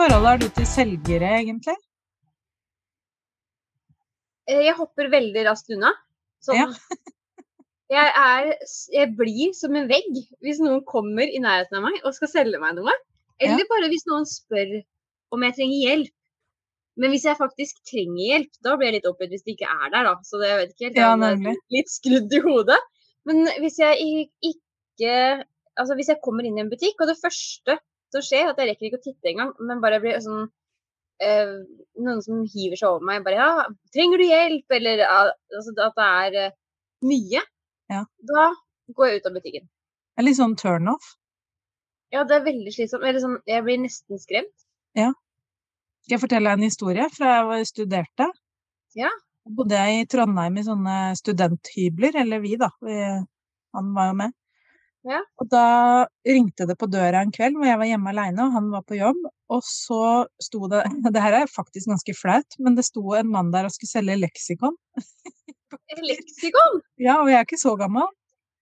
forhold har du til selgere, egentlig? Eh, jeg hopper veldig raskt unna. Sånn, Ja. jeg, er, jeg blir som en vegg hvis noen kommer i nærheten av meg og skal selge meg noe. Eller bare hvis noen spør om jeg trenger hjelp. Men hvis jeg faktisk trenger hjelp, da blir jeg litt oppgitt hvis det ikke er der, da. Så det jeg vet ikke helt. Ja, jeg er litt skrudd i hodet. Men hvis jeg ikke Altså hvis jeg kommer inn i en butikk, og det første som skjer, at jeg rekker ikke å titte engang, men bare blir sånn eh, Noen som hiver seg over meg, bare ja, trenger du hjelp? Eller altså, at det er eh, mye. Ja. Da går jeg ut av butikken. Det er litt sånn turnoff. Ja, det er veldig slitsomt. Eller sånn, jeg blir nesten skremt. Ja. Skal jeg fortelle en historie fra jeg var- studerte? Ja. Jeg bodde i Trondheim i sånne studenthybler, eller vi da, vi, han var jo med. Ja. Og da ringte det på døra en kveld hvor jeg var hjemme alene, og han var på jobb, og så sto det, det her er faktisk ganske flaut, men det sto en mann der og skulle selge leksikon. Leksikon! Ja, og jeg er ikke så gammel.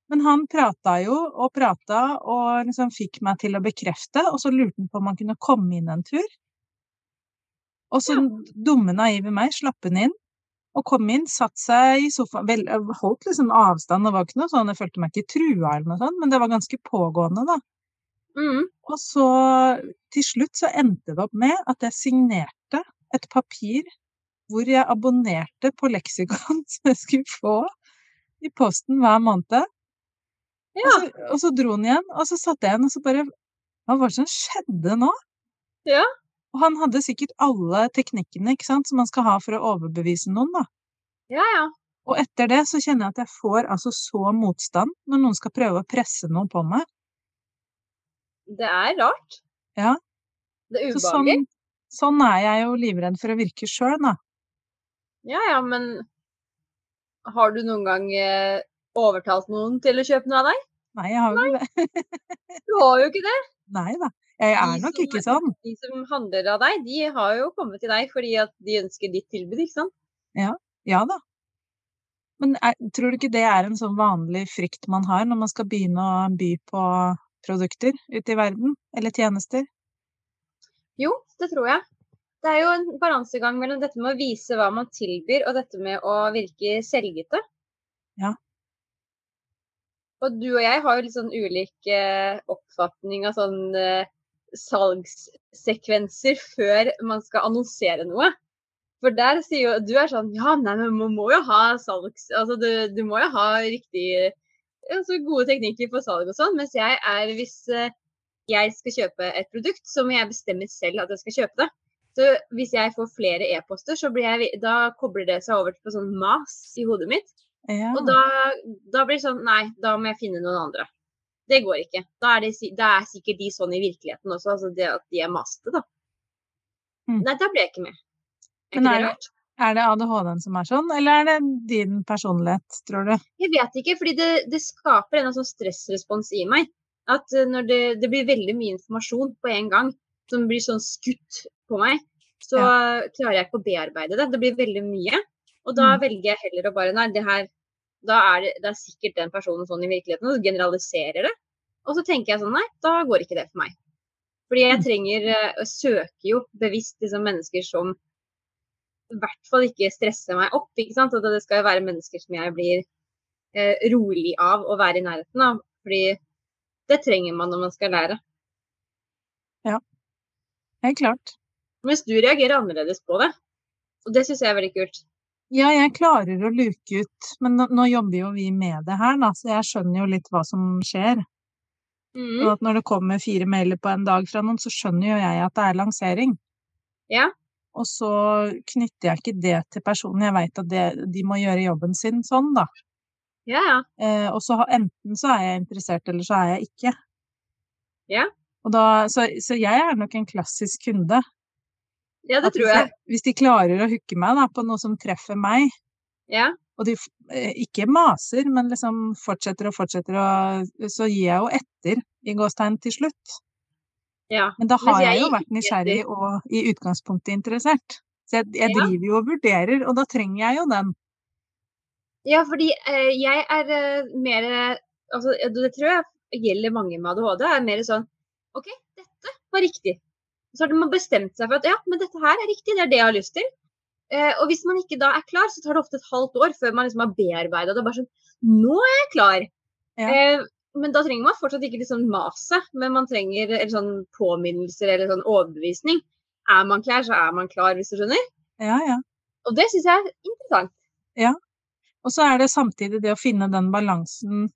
Men han prata jo og prata og liksom fikk meg til å bekrefte, og så lurte han på om han kunne komme inn en tur. Og så dumme, naive meg slapp han inn, og kom inn, satt seg i sofaen vel, Holdt liksom avstand, det var ikke noe sånn, jeg følte meg ikke trua eller noe sånt, men det var ganske pågående, da. Mm. Og så til slutt så endte det opp med at jeg signerte et papir hvor jeg abonnerte på leksikon som jeg skulle få i posten hver måned. Ja. Og, så, og så dro den igjen, og så satt jeg igjen og så bare Hva var det som skjedde nå? Ja. Og han hadde sikkert alle teknikkene ikke sant, som man skal ha for å overbevise noen, da. Ja, ja. Og etter det så kjenner jeg at jeg får altså så motstand når noen skal prøve å presse noe på meg. Det er rart. Ja. Det er ubehagelig. sånn, sånn er jeg jo livredd for å virke sjøl, da. Ja, ja, men har du noen gang eh, overtalt noen til å kjøpe noe av deg? Nei, jeg har jo ikke det. Du har jo ikke det. Nei da. Jeg er De nok ikke sånn. De som handler av deg, de har jo kommet til deg fordi at de ønsker ditt tilbud, ikke sant? Ja ja da. Men er, tror du ikke det er en sånn vanlig frykt man har når man skal begynne å by på produkter ute i verden, eller tjenester? Jo, det tror jeg. Det er jo en balansegang mellom dette med å vise hva man tilbyr, og dette med å virke selgete. Ja. Og du og jeg har jo litt sånn ulik eh, oppfatning av sånn eh, salgssekvenser før man skal annonsere noe. For der sier jo Du er sånn Ja, nei, men man må jo ha salgs... Altså, du, du må jo ha riktig altså, gode teknikker for salg og sånn. Mens jeg er Hvis eh, jeg skal kjøpe et produkt, så må jeg bestemme selv at jeg skal kjøpe det. Så hvis jeg får flere e-poster, så blir jeg, da kobler det seg over på sånn mas i hodet mitt. Ja. Og da, da blir det sånn Nei, da må jeg finne noen andre. Det går ikke. Da er, det, da er sikkert de sånn i virkeligheten også, altså det at de er maste, da. Mm. Nei, da blir jeg ikke med. Er Men er det rart? Er det ADHD-en som er sånn, eller er det din personlighet, tror du? Jeg vet ikke, fordi det, det skaper en sånn stressrespons i meg. At eh, når det, det blir veldig mye informasjon på en gang, som blir sånn skutt på meg, så klarer jeg ikke å bearbeide det. Det blir veldig mye. Og da Mm. velger jeg heller å bare Nei, det her Da er det, det er sikkert den personen sånn i virkeligheten, og så generaliserer det. Og så tenker jeg sånn Nei, da går ikke det for meg. Fordi jeg Mm. trenger jeg Søker jo bevisst liksom mennesker som i hvert fall ikke stresser meg opp. ikke sant? At det skal være mennesker som jeg blir eh, rolig av å være i nærheten av. Fordi det trenger man når man skal lære. Ja, Helt klart. Mens du reagerer annerledes på det. Og det syns jeg er veldig kult. Ja, jeg klarer å luke ut, men nå, nå jobber jo vi med det her, da, så jeg skjønner jo litt hva som skjer. Mm. Og at når det kommer fire mailer på en dag fra noen, så skjønner jo jeg at det er lansering. Ja. Og så knytter jeg ikke det til personen, jeg veit at det, de må gjøre jobben sin sånn, da. Ja, ja. Eh, og så enten så er jeg interessert, eller så er jeg ikke. Ja. Og da, så, så jeg er nok en klassisk kunde. Ja, det tror jeg. hvis de klarer å hooke meg da, på noe som treffer meg, Ja. og de eh, ikke maser, men liksom fortsetter og fortsetter, og, så gir jeg jo etter i gåstegn til slutt. ja. Men da har jeg jeg jo vært nysgjerrig og i utgangspunktet interessert. Så jeg, jeg driver jo og vurderer, og da trenger jeg jo den. Ja, fordi eh, jeg er eh, mer altså, Det tror jeg gjelder mange med ADHD. er mer sånn OK, dette var riktig. Så har man bestemt seg for at ja, men dette her er riktig, det er det jeg har lyst til. Eh, og hvis man ikke da er klar, så tar det ofte et halvt år før man liksom har bearbeida det. Bare sånn Nå er jeg klar! Ja. Eh, men da trenger man fortsatt ikke liksom mase, men man trenger eller sånn påminnelser eller sånn overbevisning. Er man klar, så er man klar, hvis du skjønner. Ja, ja. Og det syns jeg er interessant. Og så er det samtidig det å finne den balansen,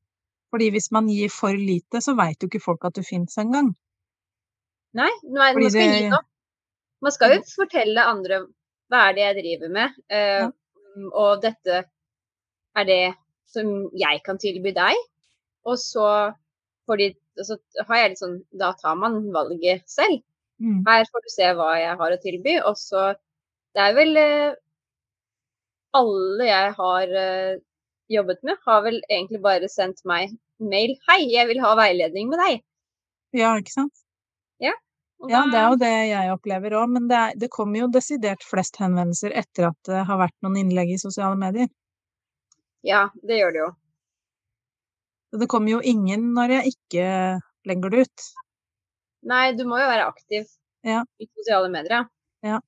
fordi hvis man gir for lite, så veit jo ikke folk at du fins engang. Nei, nei man skal det- gi noe. Man skal jo fortelle andre hva er det jeg driver med, eh, og dette er det som jeg kan tilby deg. Og så, fordi, så har jeg litt sånn Da tar man valget selv. Mm. Her får du se hva jeg har å tilby. Og så Det er vel uh, Alle jeg har uh, jobbet med, har vel egentlig bare sendt meg mail. 'Hei, jeg vil ha veiledning med deg.' Ja, ikke sant? Og Ja, det er jo det jeg opplever òg, men det, er, det kommer jo desidert flest henvendelser etter at det har vært noen innlegg i sosiale medier. Ja, det gjør det jo. Så det kommer jo ingen når jeg ikke legger det ut. Nei, du må jo være aktiv Ja. i sosiale medier. ja.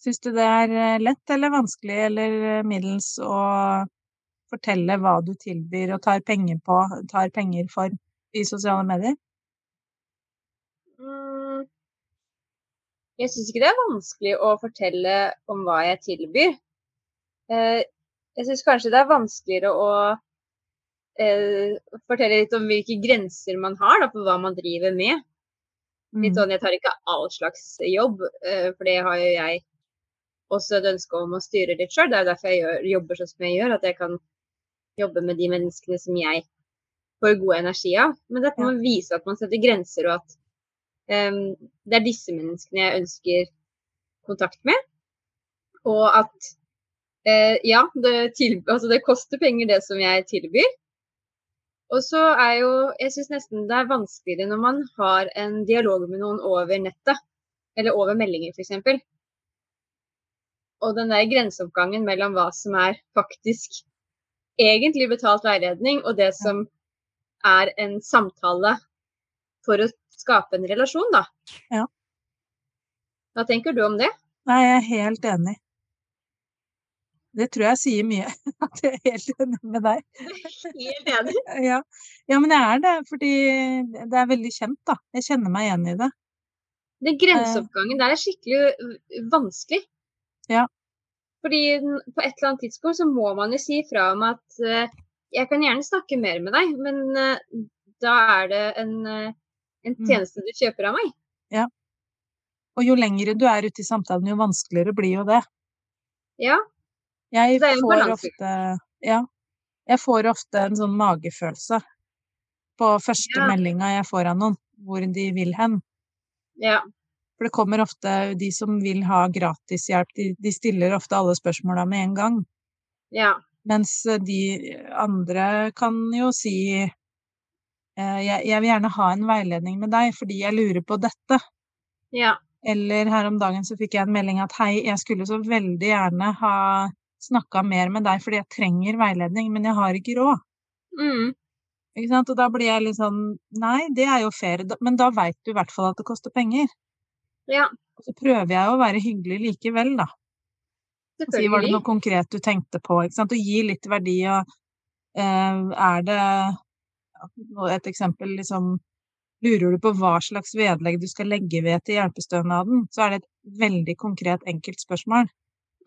Syns du det er eh, lett eller vanskelig eller eh, middels å fortelle hva du tilbyr og tar penger på, tar penger for i sosiale medier? Mm. Jeg syns ikke det er vanskelig å fortelle om hva jeg tilbyr. Eh, jeg syns kanskje det er vanskeligere å eh, fortelle litt om hvilke grenser man har da, på hva man driver med. Litt Mm. sånn, Jeg tar ikke all slags jobb, eh, for det har jo jeg også et ønske om å styre litt sjøl. Det er derfor jeg gjør, jobber sånn som jeg gjør, at jeg kan jobbe med de menneskene som jeg får god energi av. Men dette må vise at man setter grenser, og at det er disse menneskene jeg ønsker kontakt med. Og at eh, ja, det, til, altså det koster penger det som jeg tilbyr. Og så er jo Jeg syns nesten det er vanskeligere når man har en dialog med noen over nettet. Eller over meldinger, f.eks. Og den der grenseoppgangen mellom hva som er faktisk egentlig betalt veiledning, og det som er en samtale for å skape en relasjon, da. Ja. Hva tenker du om det? Nei, jeg er helt enig. Det tror jeg sier mye. At jeg er helt enig med deg. Helt enig. Ja. ja, men jeg er det, fordi det er veldig kjent, da. Jeg kjenner meg igjen i det. Den grenseoppgangen der er skikkelig vanskelig. Ja. Fordi på et eller annet tidspunkt så må man jo si fra om at eh, jeg kan gjerne snakke mer med deg, men eh, da er det en, eh, en Mm. tjeneste du kjøper av meg. Ja. Og jo lengre du er ute i samtalen, jo vanskeligere blir jo det. Ja. Jeg Det er en får ofte Ja. Jeg får ofte en sånn magefølelse på første Ja. meldinga jeg får av noen, hvor de vil hen. Ja. For det kommer ofte de som vil ha gratishjelp, de, de stiller ofte alle spørsmåla med en gang. Ja. Mens eh, de andre kan jo si jeg, jeg vil gjerne ha en veiledning med deg fordi jeg lurer på dette. Ja. Eller her om dagen så fikk jeg en melding at hei, jeg skulle så veldig gjerne ha snakka mer med deg fordi jeg trenger veiledning, men jeg har ikke råd. Mm. Ikke sant? Og da blir jeg litt sånn Nei, det er jo fair, men da veit du i hvert fall at det koster penger. Ja. Og så prøver jeg å være hyggelig likevel, da. Si var det noe konkret du tenkte på, ikke sant. Og gi litt verdi og uh, er det Et eksempel liksom Lurer du på hva slags vedlegg du skal legge ved til hjelpestønaden, så er det et veldig konkret, enkelt spørsmål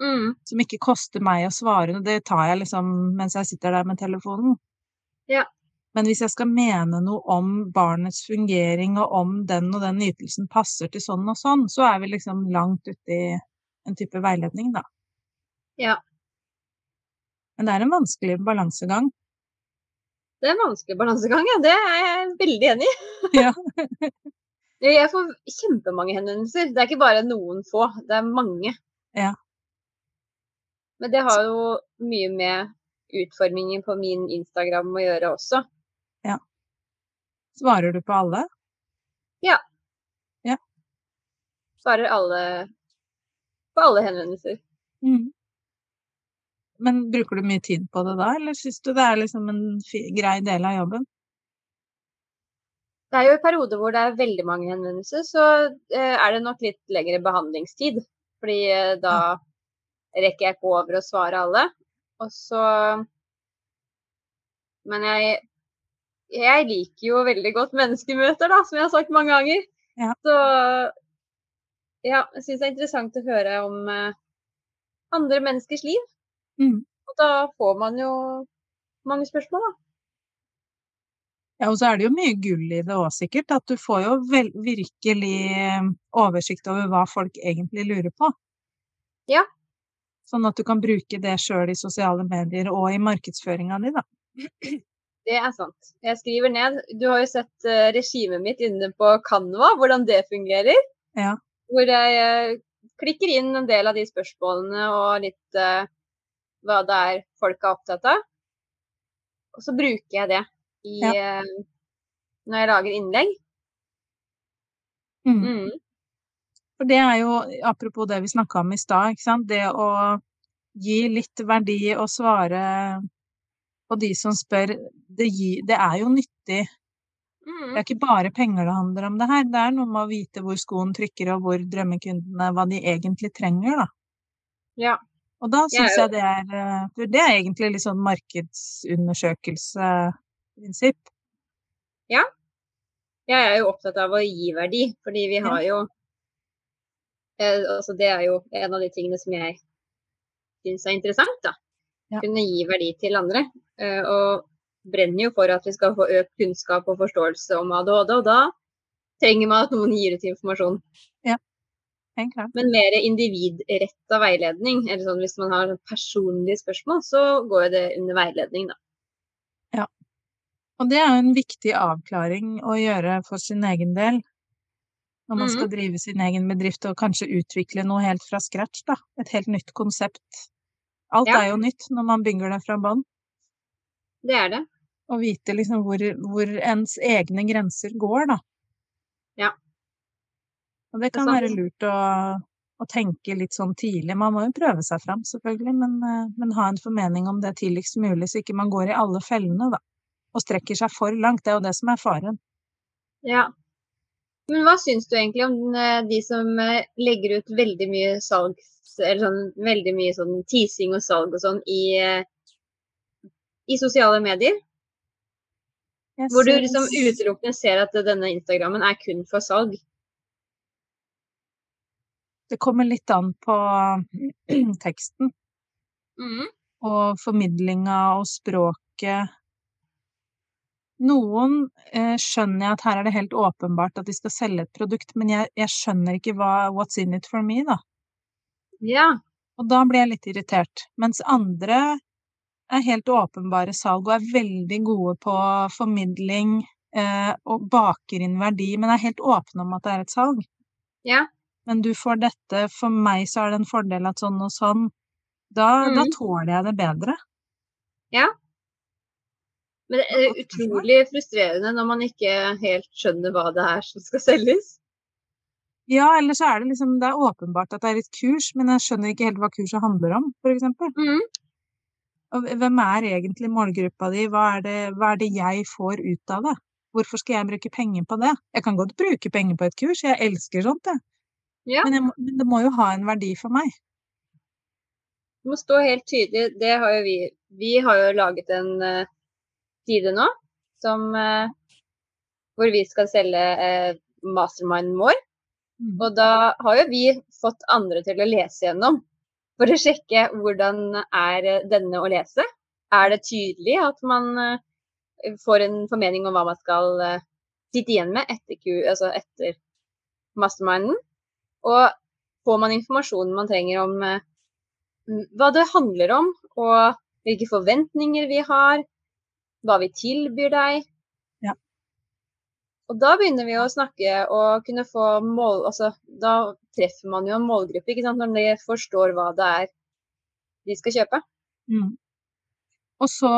Mm. som ikke koster meg å svare. og Det tar jeg liksom mens jeg sitter der med telefonen. Ja. Men hvis jeg skal mene noe om barnets fungering, og om den og den ytelsen passer til sånn og sånn, så er vi liksom langt uti i en type veiledning, da. Ja. Men det er en vanskelig balansegang. Det er en vanskelig balansegang, ja. Det er jeg veldig enig i. Ja. Jeg får kjempemange henvendelser. Det er ikke bare noen få, det er mange. Ja. Men det har jo mye med utformingen på min Instagram å gjøre også. Ja. Svarer du på alle? Ja. ja. Svarer alle på alle henvendelser. Mm. Men bruker du mye tid på det da, eller syns du det er liksom en grei del av jobben? Det er jo perioder hvor det er veldig mange henvendelser, så eh, er det nok litt lengre behandlingstid. Fordi eh, da rekker jeg ikke over å svare alle. Og så Men jeg, jeg liker jo veldig godt menneskemøter, da, som jeg har sagt mange ganger. Ja. Så ja, jeg syns det er interessant å høre om eh, andre menneskers liv. Mm. Og da får man jo mange spørsmål, da. Ja, og så er det jo mye gull i det òg, sikkert. At du får jo virkelig eh, oversikt over hva folk egentlig lurer på. Ja. Sånn at du kan bruke det sjøl i sosiale medier og i markedsføringa di, da. Det er sant. Jeg skriver ned. Du har jo sett uh, regimet mitt inne på Canva, hvordan det fungerer. Ja. Hvor jeg uh, klikker inn en del av de spørsmålene og litt hva det er folk er opptatt av. Og så bruker jeg det i, Ja. når jeg lager innlegg. Mm. Mm. For det er jo, apropos det vi snakka om i stad. Det å gi litt verdi og svare på de som spør, det, gi, det er jo nyttig. Det Mm. er ikke bare penger det handler om det her. Det er noe med å vite hvor skoen trykker, og hvor drømmekundene Hva de egentlig trenger, da. Ja. Og da syns jeg det er eh, For det er egentlig litt sånn Ja, Jeg er jo opptatt av å gi verdi, fordi vi har jo eh, altså Det er jo en av de tingene som jeg syns er interessant. da. Ja. Kunne gi verdi til andre. Eh, og brenner jo for at vi skal få økt kunnskap og forståelse om ADHD. Og da trenger man at noen gir ut informasjon. Klart. Men mer individretta veiledning. eller sånn Hvis man har personlige spørsmål, så går det under veiledning, da. Og det er en viktig avklaring å gjøre for sin egen del. Når man skal drive sin egen bedrift og kanskje utvikle noe helt fra scratch, da. Et helt nytt konsept. Alt Ja. er jo nytt når man bygger det fra bånn. Det er det. Å vite liksom hvor, hvor ens egne grenser går, da. Ja. Og det kan være lurt å, å tenke litt sånn tidlig. Man må jo prøve seg fram, selvfølgelig, men, eh, men ha en formening om det tidligst mulig, så ikke man går i alle fellene, da. Og strekker seg for langt. Det er jo det som er faren. Ja. Men hva syns du egentlig om eh, de som eh, legger ut veldig mye salg, Eller sånn veldig mye sånn teasing og salg og sånn i, i sosiale medier? Jeg Hvor du liksom utelukkende ser at denne Instagrammen er kun for salg. Det kommer litt an på teksten Mm. og formidlinga og språket. Noen eh, skjønner jeg at her er det helt åpenbart at de skal selge et produkt, men jeg, jeg skjønner ikke hva what's in it for me, da. Ja. Og da blir jeg litt irritert. Mens andre er helt åpenbare salg og er veldig gode på formidling eh, og baker inn verdi, men er helt åpne om at det er et salg. Ja. Men du får dette, for meg så er det en fordel at sånn og sånn. Da, da Mhm. tåler jeg det bedre. Ja. Men det er utrolig frustrerende når man ikke helt skjønner hva det er som skal selges. Ja, eller så er det liksom Det er åpenbart at det er et kurs, men jeg skjønner ikke helt hva kurset handler om, eksempel. Mm. Og hvem er egentlig målgruppa di? Hva er det, hva er det jeg får ut av det? Hvorfor skal jeg bruke penger på det? Jeg kan godt bruke penger på et kurs, jeg elsker sånt, jeg. Ja. Men, må, men det må jo ha en verdi for meg. Det må stå helt tydelig. Det har jo vi Vi har jo laget en uh, side nå som uh, hvor vi skal selge uh, masterminden vår. Mm. Og da har jo vi fått andre til å lese gjennom for å sjekke hvordan er denne å lese. Er det tydelig at man får en formening om hva man skal sitte igjen med etter, Q, altså etter masterminden? Og får man informasjonen man trenger om eh, hva det handler om, og hvilke forventninger vi har, hva vi tilbyr deg. Ja. Og da begynner vi å snakke og kunne få mål Altså, da treffer man jo en målgruppe, ikke sant, når de forstår hva det er de skal kjøpe. Mm. Og så,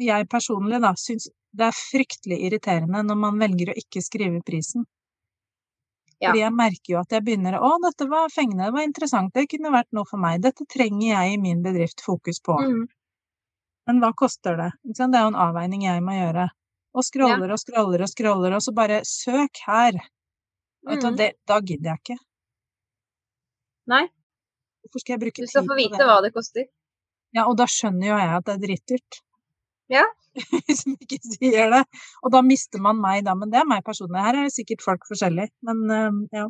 jeg personlig, da, syns det er fryktelig irriterende når man velger å ikke skrive prisen. Ja. Fordi jeg merker jo at jeg begynner Å, dette var fengende, det var interessant, det kunne vært noe for meg. Dette trenger jeg i min bedrift fokus på. Mm. Men hva koster det? Det er jo en avveining jeg må gjøre. Og scroller og scroller og scroller, og så bare søk her. Vet du, Mm. det, da gidder jeg ikke. Nei, Hvorfor skal jeg bruke tid på det? du skal få vite det? hva det koster. Ja, og da skjønner jo jeg at det er dritdyrt. Ja. som ikke sier det. Og da mister man meg, da. Men det er meg personlig. Her er det sikkert folk forskjellig. Men uh, ja.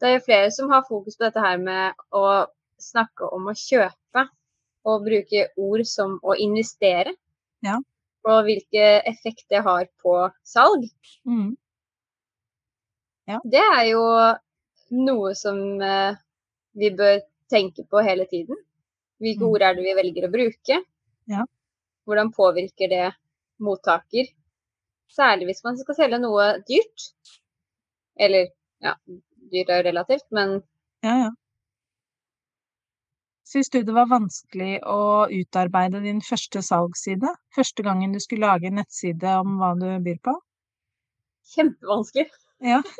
Det er jo flere som har fokus på dette her med å snakke om å kjøpe, og bruke ord som å investere. Ja. Og hvilke effekt det har på salg. Mm. Det er jo noe som eh, vi bør tenke på hele tiden. Hvilke Mm. ord er det vi velger å bruke? Ja. Hvordan påvirker det mottaker? Særlig hvis man skal selge noe dyrt. Eller, ja, dyrt er jo relativt, men Ja, ja. Syns du det var vanskelig å utarbeide din første salgsside? Første gangen du skulle lage en nettside om hva du byr på? kjempevanskelig. Ja.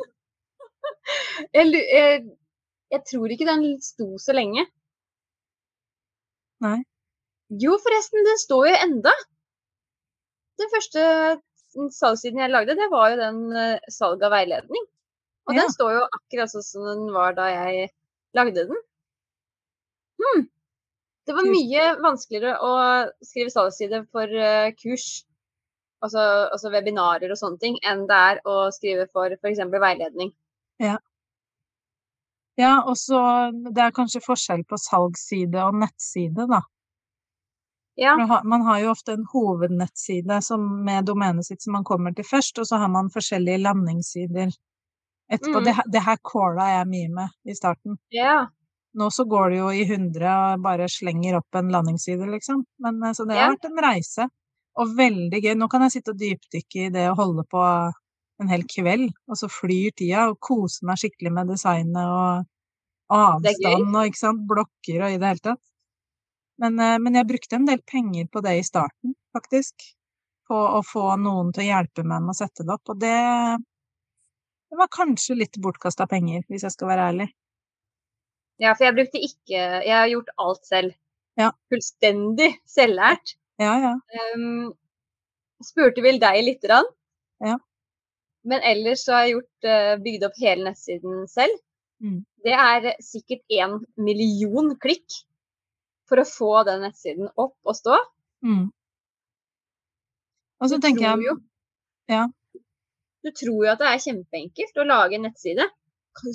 Jeg, jeg, jeg tror ikke den sto så lenge. Nei. Jo, forresten, den står jo enda. Den første salgssiden jeg lagde, det var jo den eh, salg av veiledning. Og Ja. den står jo akkurat sånn som den var da jeg lagde den. Hmm. Det var mye vanskeligere å skrive salgsside for eh, kurs, altså, altså webinarer og sånne ting, enn det er å skrive for f.eks. veiledning. Ja, og så det er kanskje forskjell på salgsside og nettside, da. Ja, Man har, jo ofte en hovednettside som, med domenet sitt som man kommer til først, og så har man forskjellige landingssider etterpå. Mm. Det, det her calla jeg mye med i starten. ja. Nå så går det jo i hundre og bare slenger opp en landingsside, liksom. Men eh, så det har vært en reise. Og veldig gøy. Nå kan jeg sitte og dypdykke i det å holde på en hel kveld, og så flyr tida, og kose meg skikkelig med designet og avstand og ikke sant, blokker og i det hele tatt. Men, eh, men jeg brukte en del penger på det i starten, faktisk. På å få noen til å hjelpe meg med å sette det opp. Og det, det var kanskje litt bortkasta penger, hvis jeg skal være ærlig. ja, for jeg brukte ikke Jeg har gjort alt selv. Ja. Fullstendig selvlært. Ja, ja. Um, spurte vel deg lite grann. Ja. Men ellers så har jeg gjort, eh, bygd opp hele nettsiden selv. Mm. Det er sikkert en million klikk for å få den nettsiden opp og stå. Mm. Og så Du tenker jeg jo, Ja. du tror jo at det er kjempeenkelt å lage en nettside.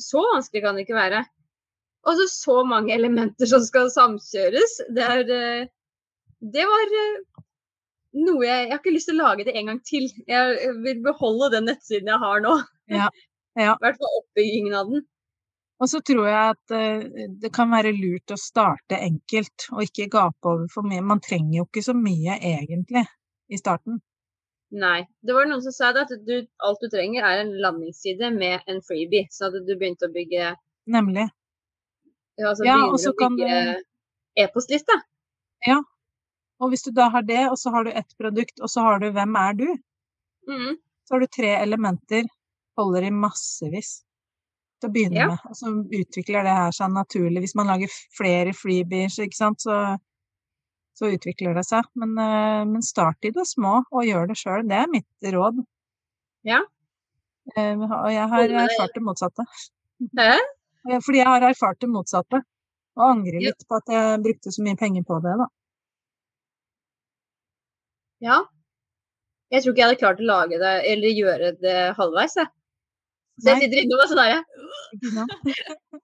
Så vanskelig kan det ikke være. Og så så mange elementer som skal samkjøres. Det er eh, Det var eh, noe jeg Jeg har ikke lyst til å lage det en gang til. Jeg vil beholde den nettsiden jeg har nå. Ja. Ja. I hvert fall oppbyggingen av den. Og så tror jeg at eh, det kan være lurt å starte enkelt, og ikke gape over for mye. Man trenger jo ikke så mye egentlig i starten. Nei. Det var noen som sa det, at du, alt du trenger er en landingsside med en freebie. Så at du begynte å bygge Nemlig. altså Ja, og så kan du e-postliste. Og hvis du da har det, og så har du ett produkt, og så har du 'Hvem er du?', Mm. så har du tre elementer. Holder i massevis til å begynne Ja. med. Og så utvikler det her seg naturlig. Hvis man lager flere freebies, ikke sant, så, så utvikler det seg. Men, eh, men start i det små, og gjør det sjøl. Det er mitt råd. Ja. Eh, og jeg har Hold erfart det motsatte. Hæ? Eh, Fordi jeg har erfart det motsatte. Og angrer litt på at jeg brukte så mye penger på det, da. Ja. Jeg tror ikke jeg hadde klart å lage det eller gjøre det halvveis, jeg. Så jeg sitter inne og sånn herre?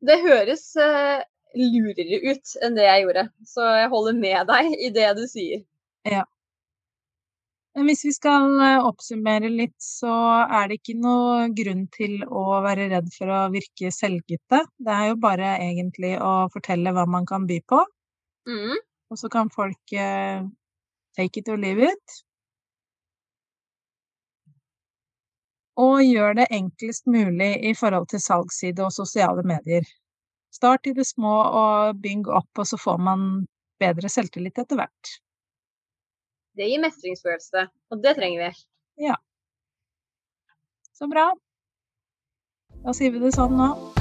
Det høres uh, lurere ut enn det jeg gjorde. Så jeg holder med deg i det du sier. Men hvis vi skal eh, oppsummere litt, så er det ikke noe grunn til å være redd for å virke selvgitte. Det er jo bare egentlig å fortelle hva man kan by på, Mm. og så kan folk uh, take it or leave it. Og gjør det enklest mulig i forhold til salgsside og sosiale medier. Start i det små og bygg opp, og så får man bedre selvtillit etter hvert. Det gir mestringsfølelse, og det trenger vi. Så bra. Da sier vi det sånn nå.